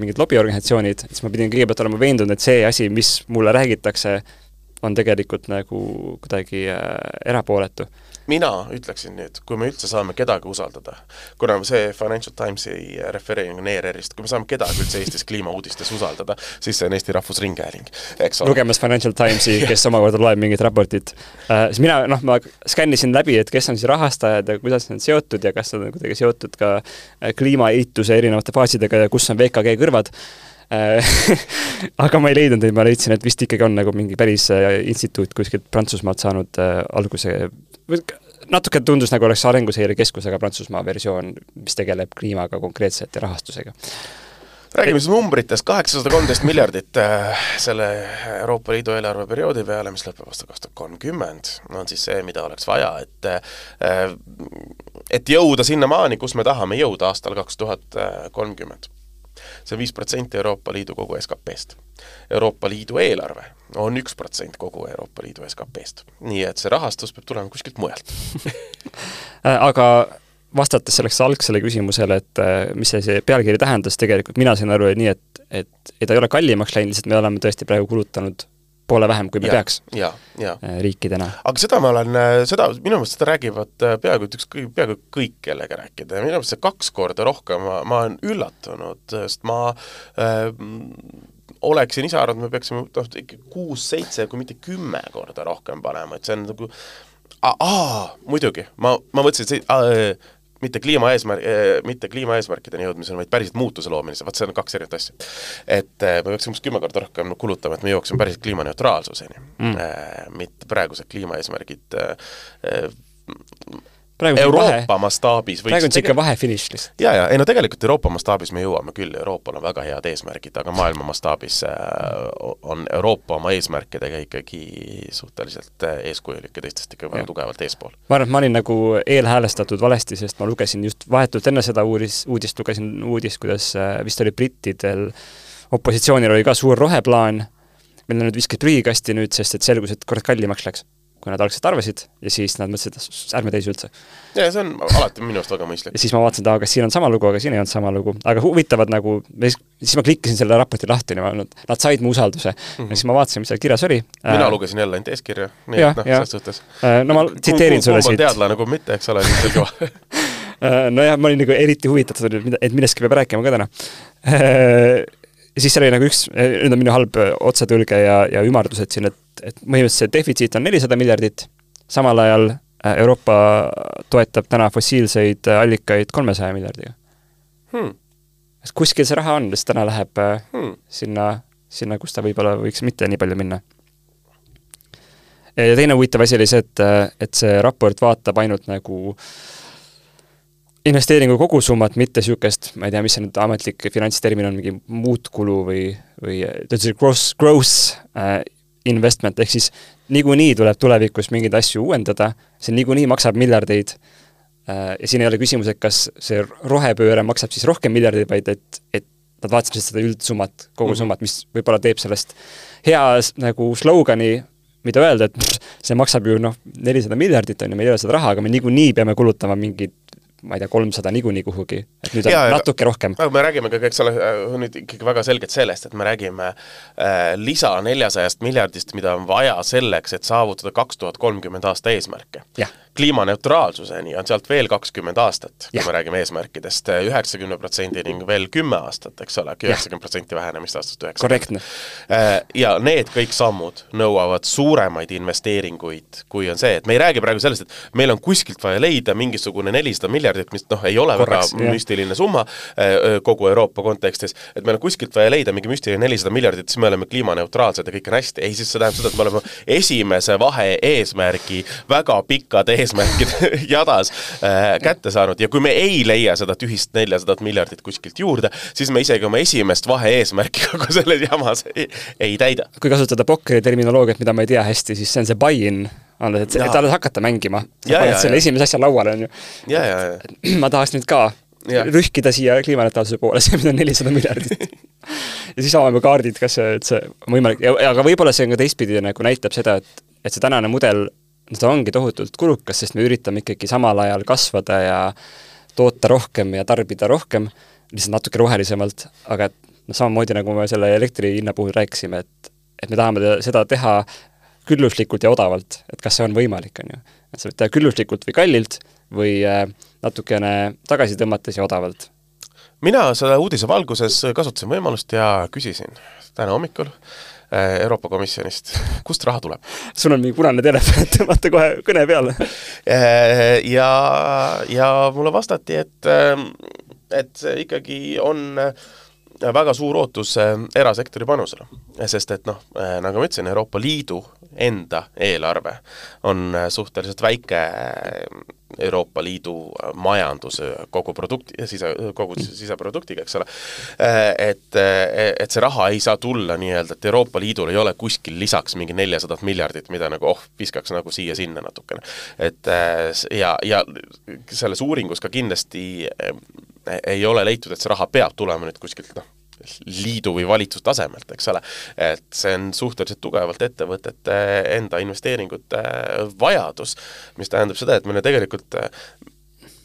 mingid lobiorganisatsioonid, siis ma pidin kõigepealt olema veendunud, et see asi, mis mulle räägitakse, on tegelikult nagu kuidagi äh, erapooletu mina ütleksin nüüd, kui me üldse saame kedagi usaldada, kuna see Financial Times ei refereeri nagu ERR-ist, kui me saame kedagi üldse Eestis kliimauudistes usaldada, siis see on Eesti Rahvusringhääling, eks ole. lugemas Financial Timesi, kes omakorda loeb mingit raportit uh,. siis mina, noh, ma skännisin läbi, et kes on siis rahastajad ja kuidas nad seotud ja kas nad on kuidagi seotud ka äh, kliimaehituse erinevate faasidega ja kus on VKG kõrvad äh, aga ma ei leidnud neid, ma leidsin, et vist ikkagi on nagu mingi päris instituut kuskilt Prantsusmaalt saanud äh, alguse natuke tundus, nagu oleks Arenguseire Keskusega Prantsusmaa versioon, mis tegeleb kliimaga konkreetselt ja rahastusega räägime siis numbritest, kaheksasada kolmteist miljardit äh, selle Euroopa Liidu eelarveperioodi peale, mis lõpeb aastal kaks tuhat kolmkümmend, on siis see, mida oleks vaja, et äh, et jõuda sinnamaani, kus me tahame jõuda aastal kaks tuhat kolmkümmend. see on viis protsenti Euroopa Liidu kogu SKP-st. Euroopa Liidu eelarve on üks protsent kogu Euroopa Liidu SKP-st. nii et see rahastus peab tulema kuskilt mujalt aga vastates selleks algsele küsimusele, et äh, mis see, see pealkiri tähendas, tegelikult mina sain aru nii, et, et, et ta ei ole kallimaks läinud, lihtsalt me oleme tõesti praegu kulutanud poole vähem, kui me ja, peaks ja, ja. Äh, riikidena. aga seda ma olen, äh, seda, minu meelest seda räägivad peaaegu üks, peaaegu kõik, kellega rääkida ja minu meelest see kaks korda rohkem, ma, ma olen üllatunud, sest ma äh, oleksin ise arvanud, me peaksime noh, kuus-seitse, kui mitte kümme korda rohkem panema, et see on nagu aa, muidugi, ma, ma mõtlesin, et see, aa, mitte kliimaeesmärk, mitte kliimaeesmärkideni jõudmisel, vaid päriselt muutuse loomisel, vot see on kaks erinevat asja. et me peaksime umbes kümme korda rohkem kulutama, et me jõuaksime päriselt kliimaneutraalsuseni mm.. mitte praegused kliimaeesmärgid praegu Euroopa mastaabis praegu on niisugune vahefiniš lihtsalt. jaa, jaa, ei no tegelikult Euroopa mastaabis me jõuame küll, Euroopal on väga head eesmärgid, aga maailma mastaabis äh, on Euroopa oma eesmärkidega ikkagi suhteliselt äh, eeskujulik ja teistest ikka väga tugevalt eespool. ma arvan, et ma olin nagu eelhäälestatud valesti, sest ma lugesin just vahetult enne seda uudis, uudist lugesin uudist, kuidas äh, vist oli brittidel, opositsioonil oli ka suur roheplaan, mille nad viskasid prügikasti nüüd, sest et selgus, et kurat kallimaks läks kui nad algselt arvasid ja siis nad mõtlesid, et ärme teisi üldse. ja see on alati minu arust väga mõistlik. ja siis ma vaatasin, et aa, kas siin on sama lugu, aga siin ei olnud sama lugu, aga huvitavad nagu, siis ma klikkisin selle raporti lahti ja ma, nad said mu usalduse mm. -hmm. ja siis ma vaatasin, mis seal kirjas oli. mina äh, lugesin jälle ainult eeskirja, nii et noh, selles suhtes äh,. no ma tsiteerin sulle siit. teadlane kui mitte, eks ole, nii selge vahe nojah, ma olin nagu eriti huvitatud, et millestki peab rääkima ka täna. ja siis seal oli nagu üks, nüüd on minu halb otsetõlge ja, ja ümardused siin, et, et põhimõtteliselt see defitsiit on nelisada miljardit, samal ajal Euroopa toetab täna fossiilseid allikaid kolmesaja miljardiga. Hmm.. kuskil see raha on, sest täna läheb hmm. sinna, sinna, kus ta võib-olla võiks mitte nii palju minna? Ja teine huvitav asi oli see, et, et see raport vaatab ainult nagu investeeringu kogusummat, mitte niisugust, ma ei tea, mis see nüüd ametlik finantstermin on, mingi muutkulu või, või ta ütles gross, gross äh, investment, ehk siis niikuinii tuleb tulevikus mingeid asju uuendada, see niikuinii maksab miljardeid äh,, ja siin ei ole küsimus, et kas see rohepööre maksab siis rohkem miljardeid, vaid et, et nad vaatasid seda üldsummat, kogusummat, mis võib-olla teeb sellest hea nagu slogani mida öelda, et see maksab ju noh, nelisada miljardit on ju, meil ei ole seda raha, aga me niikuinii peame kulutama mingid ma ei tea, kolmsada niikuinii kuhugi, et nüüd on ja, natuke rohkem. me räägime ka, eks ole, äh, nüüd ikkagi väga selgelt sellest, et me räägime äh, lisa neljasajast miljardist, mida on vaja selleks, et saavutada kaks tuhat kolmkümmend aasta eesmärke kliimaneutraalsuseni on sealt veel kakskümmend aastat, kui me räägime eesmärkidest, üheksakümne protsendini veel kümme aastat, eks ole, üheksakümmend protsenti vähenemist aastast üheksakümmend. Äh, ja need kõik sammud nõuavad suuremaid investeeringuid, kui on see, et me ei räägi praegu sellest, et meil on kuskilt vaja leida mingisugune nelisada miljardit, mis noh, ei ole Korraks, väga jah. müstiline summa äh, kogu Euroopa kontekstis, et meil on kuskilt vaja leida mingi müstiline nelisada miljardit, siis me oleme kliimaneutraalsed ja kõik on hästi, ei siis see tähendab seda, et me oleme esimese vahe-eesmärgi väga pikkade eesmärkide eesmärkide jadas äh, kätte saanud ja kui me ei leia seda tühist neljasadat miljardit kuskilt juurde, siis me isegi oma esimest vahe-eesmärki kogu selles jamas ei, ei täida. kui kasutada pokkeri terminoloogiat, mida ma ei tea hästi, siis see on see buy-in alles, et, et alles hakata mängima. sa paned selle esimese asja lauale, on ju. ma tahaks nüüd ka ja. rühkida siia kliimaneutraalsuse poole, see, mida on nelisada miljardit ja siis avame kaardid, kas see üldse on võimalik ja, aga võib-olla see on ka teistpidi nagu näitab seda, et, et see tänane mudel ta ongi tohutult kulukas, sest me üritame ikkagi samal ajal kasvada ja toota rohkem ja tarbida rohkem, lihtsalt natuke rohelisemalt, aga et noh, samamoodi nagu me selle elektri hinna puhul rääkisime, et et me tahame seda teha külluslikult ja odavalt, et kas see on võimalik, on ju. et sa võid teha külluslikult või kallilt või äh, natukene tagasi tõmmates ja odavalt. mina selle uudise valguses kasutasin võimalust ja küsisin täna hommikul Euroopa Komisjonist, kust raha tuleb? sul on mingi punane telefon, et tõmmata kohe kõne peale. Äh, ja, ja mulle vastati, et, äh, et ikkagi on väga suur ootus erasektori panusele. sest et noh, nagu ma ütlesin, Euroopa Liidu enda eelarve on suhteliselt väike Euroopa Liidu majanduse kogu produkti, sise, kogu siseproduktiga, eks ole, et, et see raha ei saa tulla nii-öelda, et Euroopa Liidul ei ole kuskil lisaks mingi neljasadat miljardit, mida nagu oh, viskaks nagu siia-sinna natukene. et ja, ja selles uuringus ka kindlasti ei ole leitud, et see raha peab tulema nüüd kuskilt noh, liidu või valitsustasemelt, eks ole. et see on suhteliselt tugevalt ettevõtete enda investeeringute vajadus, mis tähendab seda, et meil on tegelikult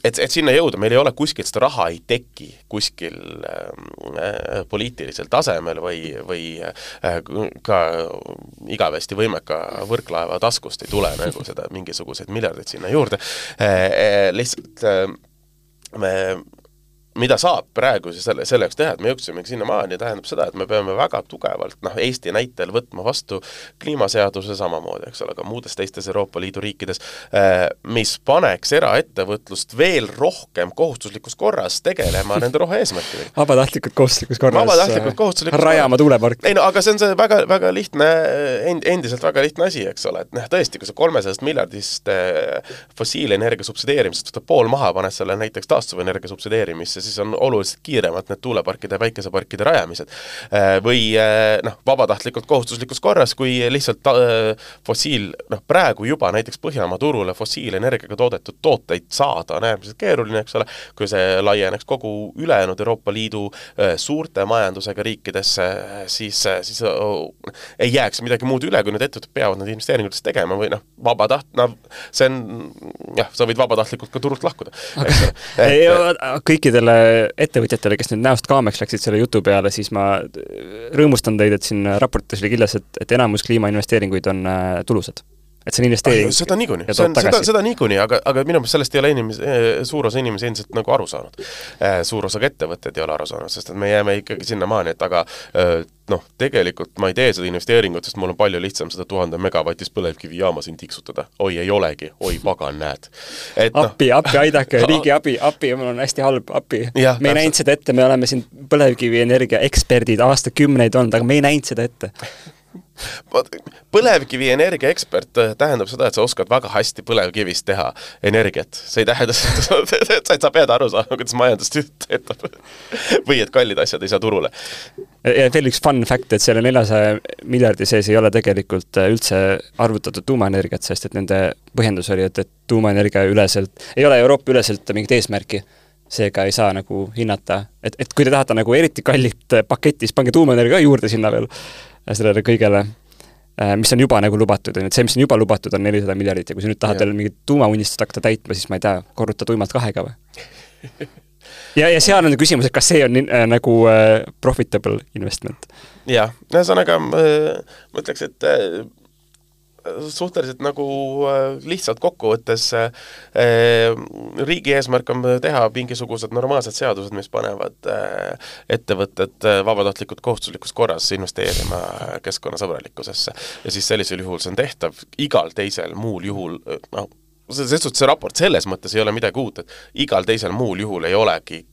et, et sinna jõuda, meil ei ole kuskilt seda raha ei teki kuskil äh, poliitilisel tasemel või, või äh, ka igavesti võimeka võrklaeva taskust ei tule nagu seda mingisuguseid miljardeid sinna juurde äh,. äh lihtsalt äh, me mida saab praegu selle, selle jaoks teha, et me jõudsimegi sinnamaani, tähendab seda, et me peame väga tugevalt noh, Eesti näitel võtma vastu kliimaseaduse samamoodi, eks ole, ka muudes teistes Euroopa Liidu riikides, äh, mis paneks eraettevõtlust veel rohkem kohustuslikus korras tegelema nende rohe-eesmärkidega. vabatahtlikult kohustuslikus korras vabatahtlikult kohustuslikus rajama tuuleparki. ei no aga see on see väga, väga lihtne, end-, endiselt väga lihtne asi, eks ole, et noh, tõesti, kui sa kolmesajast miljardist äh, fossiilenergia subsideerimisest võtad pool maha, paned selle näiteks taastuvenergia subsideerimisse, siis on oluliselt kiiremad need tuuleparkide ja päikeseparkide rajamised. Äh, või äh, noh, vabatahtlikult kohustuslikus korras, kui lihtsalt äh, fossiil, noh praegu juba näiteks Põhjamaa turule fossiilenergiaga toodetud tooteid saada on äärmiselt keeruline, eks ole, kui see laieneks kogu ülejäänud Euroopa Liidu suurte majandusega riikidesse, siis, siis ei jääks midagi muud üle, kui need ettevõtted peavad need investeeringutest tegema või noh, vabataht-, noh, see on jah, sa võid vabatahtlikult ka turult lahkuda. kõikidele ettevõtjatele, kes nüüd näost kaameks läksid selle jutu peale, siis ma rõõmustan teid, et siin raportis oli kirjas, et, et enamus kliimainvesteeringuid on äh, tulusad. Et see on investeering. seda niikuinii, see on, seda, seda niikuinii, aga, aga minu meelest sellest ei ole inimesi, suur osa inimesi endiselt nagu aru saanud. suur osa ka ettevõtteid ei ole aru saanud, sest et me jääme ikkagi sinnamaani, et aga noh, tegelikult ma ei tee seda investeeringut, sest mul on palju lihtsam seda tuhande megavatist põlevkivijaama siin tiksutada. oi, ei olegi, oi pagan, näed. No, appi, appi, aidake, riigi abi, appi, mul on hästi halb, appi. me ei näinud seda ette, me oleme siin põlevkivienergia eksperdid aastakümneid olnud, aga me ei näinud seda ette põlevkivienergia ekspert äh, tähendab seda, et sa oskad väga hästi põlevkivist teha energiat. see ei tähenda seda, et sa pead aru saama, kuidas majandus töötab. või et kallid asjad ei saa turule. ja veel üks fun fact, et selle neljasaja miljardi sees ei ole tegelikult äh, üldse arvutatud tuumaenergiat, sest et nende põhjendus oli, et, et tuumaenergia üleselt, ei ole Euroopa üleselt mingit eesmärki seega ei saa nagu hinnata, et, et kui te tahate nagu eriti kallit paketti, siis pange tuumaenergia ka juurde sinna veel sellele kõigele, äh, mis on juba nagu lubatud, on ju, et see, mis on juba lubatud, on nelisada miljardit ja kui sa nüüd tahad veel mingit tuumaunistust hakata täitma, siis ma ei tea, korruta tuimalt kahega või? ja, ja seal on küsimus, et kas see on äh, nagu äh, profitable investment? jah, ühesõnaga äh, ma ütleks, et äh, suhteliselt nagu äh, lihtsalt kokkuvõttes äh, riigi eesmärk on teha mingisugused normaalsed seadused, mis panevad äh, ettevõtted vabatahtlikult kohustuslikus korras investeerima keskkonnasõbralikkusesse. ja siis sellisel juhul see on tehtav, igal teisel muul juhul noh, selles suhtes see raport selles mõttes ei ole midagi uut, et igal teisel muul juhul ei olegi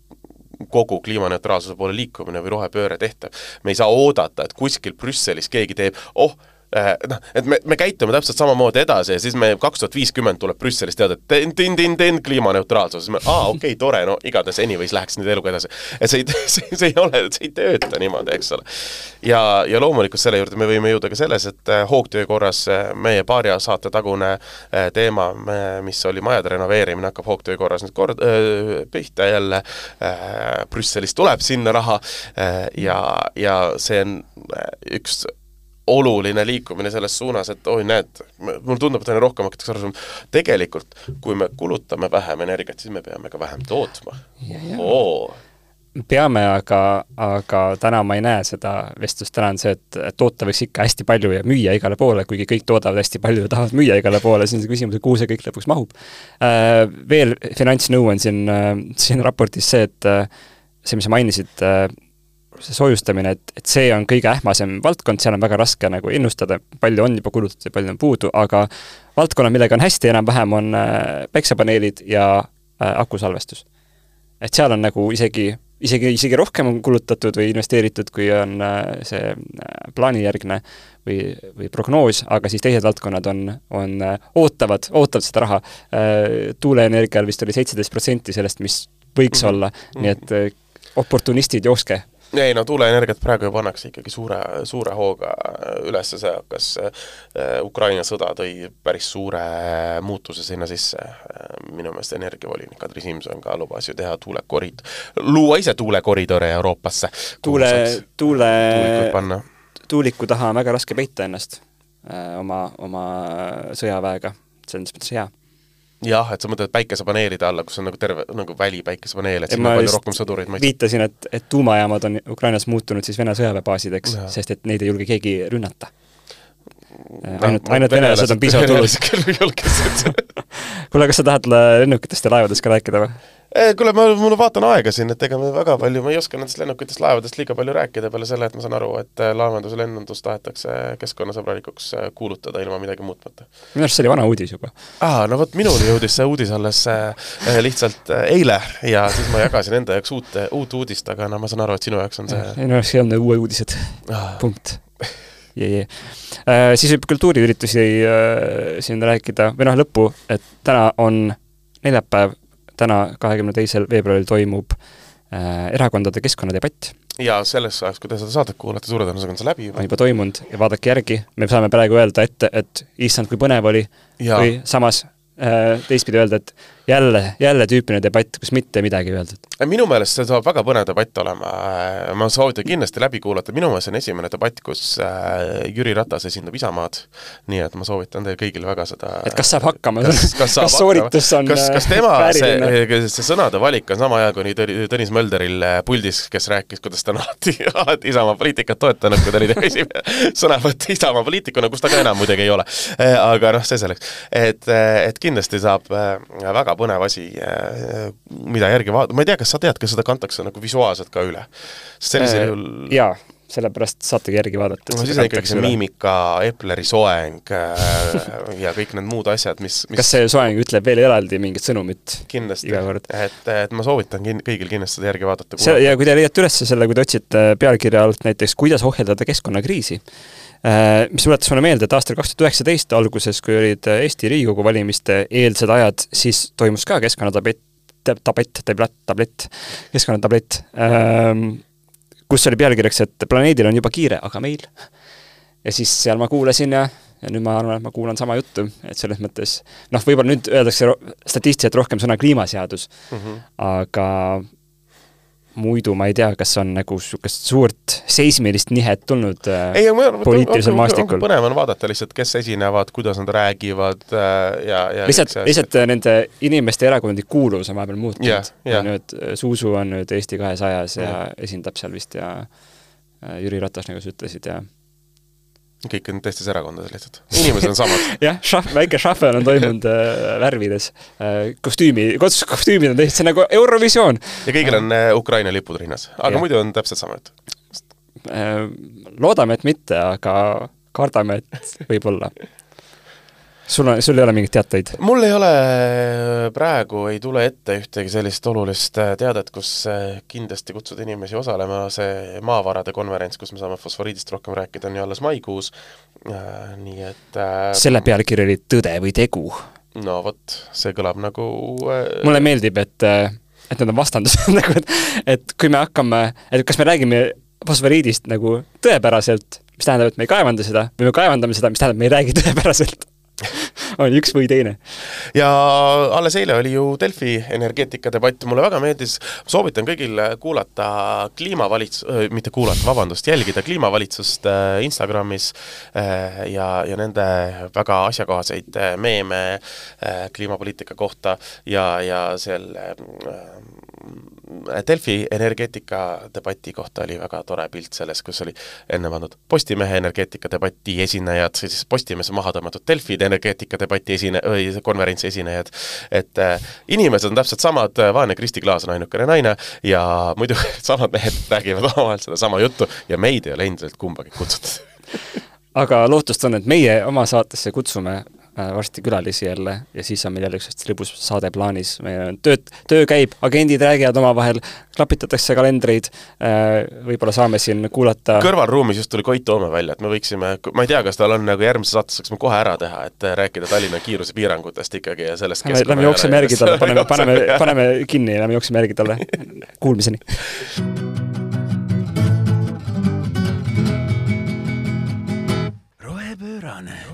kogu kliimaneutraalsuse poole liikumine või rohepööre tehtav. me ei saa oodata, et kuskil Brüsselis keegi teeb, oh, noh, et me, me käitume täpselt samamoodi edasi ja siis me kaks tuhat viiskümmend tuleb Brüsselist teada, et tin-tin-tin kliimaneutraalsus, siis me aa, okei okay,, tore, no igatahes anyways läheks nüüd eluga edasi. et see ei, see, see ei ole, see ei tööta niimoodi, eks ole. ja, ja loomulikult selle juurde me võime jõuda ka selles, et äh, hoogtöö korras äh, meie paari saate tagune teema, mis oli majade renoveerimine, hakkab hoogtöö korras nüüd kord- äh,, pihta jälle äh,, Brüsselist tuleb sinna raha äh, ja, ja see on üks oluline liikumine selles suunas, et oi, näed, mulle tundub, et aina rohkem hakatakse aru saama, tegelikult kui me kulutame vähem energiat, siis me peame ka vähem tootma. peame, aga, aga täna ma ei näe seda vestlust, täna on see, et toota võiks ikka hästi palju ja müüa igale poole, kuigi kõik toodavad hästi palju ja tahavad müüa igale poole, siis on see küsimus, et kuhu see kõik lõpuks mahub. Äh, veel finantsnõu on siin, äh, siin raportis see, et äh, see, mis sa mainisid, see soojustamine, et, et see on kõige ähmasem valdkond, seal on väga raske nagu ennustada, palju on juba kulutatud ja palju on puudu, aga valdkonnad, millega on hästi enam-vähem, on äh, päiksepaneelid ja äh, akusalvestus. et seal on nagu isegi, isegi, isegi rohkem on kulutatud või investeeritud, kui on äh, see plaanijärgne või, või prognoos, aga siis teised valdkonnad on, on, ootavad, ootavad seda raha. tuuleenergial vist oli seitseteist protsenti sellest, mis võiks mm -hmm. olla, nii et oportunistid, jookske ei no tuuleenergiat praegu ju pannakse ikkagi suure, suure hooga üles, see hakkas, äh, Ukraina sõda tõi päris suure muutuse sinna sisse. minu meelest energiavolinik Kadri Simson ka lubas ju teha tuulekorid-, luua ise tuulekoridore Euroopasse. tuule, tuule, tuuliku taha on väga raske peita ennast äh, oma, oma sõjaväega, selles mõttes hea jah, et sa mõtled päikesepaneelide alla, kus on nagu terve nagu väli päikesepaneele, et sinna on palju rohkem sõdureid viitasin, et, et tuumajaamad on Ukrainas muutunud siis Vene sõjaväebaasideks, sest et neid ei julge keegi rünnata. Ainult, ainult venelased on piisavalt hullud. kuule, kas sa tahad lennukitest ja laevadest ka rääkida või? Eh, kuule, ma, mul vaatan aega siin, et ega me väga palju, ma ei oska nendest lennukitest, laevadest liiga palju rääkida, peale selle, et ma saan aru, et eh, laevandus ja lennundus tahetakse keskkonnasõbralikuks eh, kuulutada ilma midagi muutmata. minu arust see oli vana uudis juba. aa, no vot, minuni jõudis see uudis alles lihtsalt eile ja siis ma jagasin enda jaoks uut, uut uudist, aga no ma saan aru, et sinu jaoks on see minu jaoks ei olnud uued uudised punkt yeah,. Yeah. Äh, siis võib kultuuriüritusi äh, siin rääkida, või noh, lõppu, et täna on neljapäev täna, kahekümne teisel veebruaril toimub äh, erakondade keskkonnadebatt. ja selles ajaks, kui te seda saadet kuulate, suure tõenäosusega on see läbi juba. on juba toimunud ja vaadake järgi, me saame praegu öelda ette, et issand, kui põnev oli, või samas äh, teistpidi öelda, et jälle, jälle tüüpiline debatt, kus mitte midagi öeldud. minu meelest see saab väga põnev debatt olema, ma soovitan kindlasti läbi kuulata, minu meelest see on esimene debatt, kus äh, Jüri Ratas esindab Isamaad, nii et ma soovitan teil kõigil väga seda et kas saab hakkama, kas, kas, kas sooritus on kas, kas tema see, see sõnade valik on sama hea, kui Tõnis Mölderil äh, puldis, kes rääkis, kuidas ta on alati, alati Isamaa poliitikat toetanud, kui ta oli esimene sõnavõtt Isamaa poliitikuna, kus ta ka enam muidugi ei ole. Äh, aga noh, see selleks. et, et kindlasti saab väga põnev asi, mida järgi vaadata, ma ei tea, kas sa tead, kas seda kantakse nagu visuaalselt ka üle? sellisel juhul äh, jaa, sellepärast saategi järgi vaadata. no siis on ikkagi see miimika, Epleri soeng äh, ja kõik need muud asjad, mis, mis kas see soeng ütleb veel eraldi mingit sõnumit? kindlasti, et, et ma soovitan kin-, kõigil kindlasti seda järgi vaadata. ja kui te leiate üles selle, kui te otsite pealkirja alt näiteks Kuidas ohjeldada keskkonnakriisi, äh, mis tuletas mulle meelde, et aastal kaks tuhat üheksateist alguses, kui olid Eesti Riigikogu valimiste eelsed ajad, siis toimus ka keskkonnatabett tablett, tablett, tablett, keskkonnatablett, ähm, kus oli pealkirjaks, et planeedil on juba kiire, aga meil. ja siis seal ma kuulasin ja, ja nüüd ma arvan, et ma kuulan sama juttu, et selles mõttes noh, võib-olla nüüd öeldakse statistiliselt rohkem sõna kliimaseadus mm, -hmm. aga muidu ma ei tea, kas on nagu niisugust suurt seismilist nihet tulnud äh, ei, ma, poliitilisel maastikul. põnev on vaadata lihtsalt, kes esinevad, kuidas nad räägivad äh, ja, ja lihtsalt, lihtsalt nende inimeste erakondlik kuuluvus on vahepeal muutunud yeah,. Yeah. nüüd Zuzu on nüüd Eesti kahesajas ja yeah. esindab seal vist ja Jüri Ratas, nagu sa ütlesid, ja kõik on teistes erakondades lihtsalt, inimesed on samad jah, šahv, väike šahvel on toimunud äh, värvides äh,. kostüümi, kostüümid on täiesti nagu Eurovisioon. ja kõigil on äh, Ukraina lipud rinnas, aga ja. muidu on täpselt sama jutt äh,. loodame, et mitte, aga kardame, et võib-olla sul on, sul ei ole mingeid teateid? mul ei ole, praegu ei tule ette ühtegi sellist olulist äh, teadet, kus äh, kindlasti kutsuda inimesi osalema, see maavarade konverents, kus me saame fosforiidist rohkem rääkida, on ju alles maikuus, äh, nii et selle pealkiri oli Tõde või tegu? no vot, see kõlab nagu mulle meeldib, et, et need on vastandused nagu, et et kui me hakkame, et kas me räägime fosforiidist nagu tõepäraselt, mis tähendab, et me ei kaevanda seda, või me kaevandame seda, mis tähendab, me ei räägi tõepäraselt on üks või teine. ja alles eile oli ju Delfi energeetikadebatt, mulle väga meeldis, soovitan kõigil kuulata kliimavalits-, mitte kuulata, vabandust, jälgida kliimavalitsust äh, Instagramis äh, ja, ja nende väga asjakohaseid äh, meeme kliimapoliitika kohta ja, ja selle Delfi energeetikadebati kohta oli väga tore pilt sellest, kus oli enne pandud Postimehe energeetikadebati esinejad, siis Postimehes maha tõmmatud Delfi energeetikadebati esine-, või konverentsi esinejad, et äh, inimesed on täpselt samad, vaene Kristi Klaas on ainukene naine ja muidu samad mehed räägivad omavahel sedasama juttu ja meid ei ole endiselt kumbagi kutsutud. Aga lootust on, et meie oma saatesse kutsume Äh, varsti külalisi jälle ja siis on meil jälle üks hästi lõbus saade plaanis. meil on tööd, töö käib, agendid räägivad omavahel, klapitatakse kalendreid, äh, võib-olla saame siin kuulata kõrvalruumis just tuli Koit Toome välja, et me võiksime, ma ei tea, kas tal on nagu järgmises saates saaks me kohe ära teha, et rääkida Tallinna kiirusepiirangutest ikkagi ja sellest lähme, lähme jookseme järgi talle, paneme, paneme, paneme kinni ja lähme jookseme järgi talle. Kuulmiseni! rohepöörane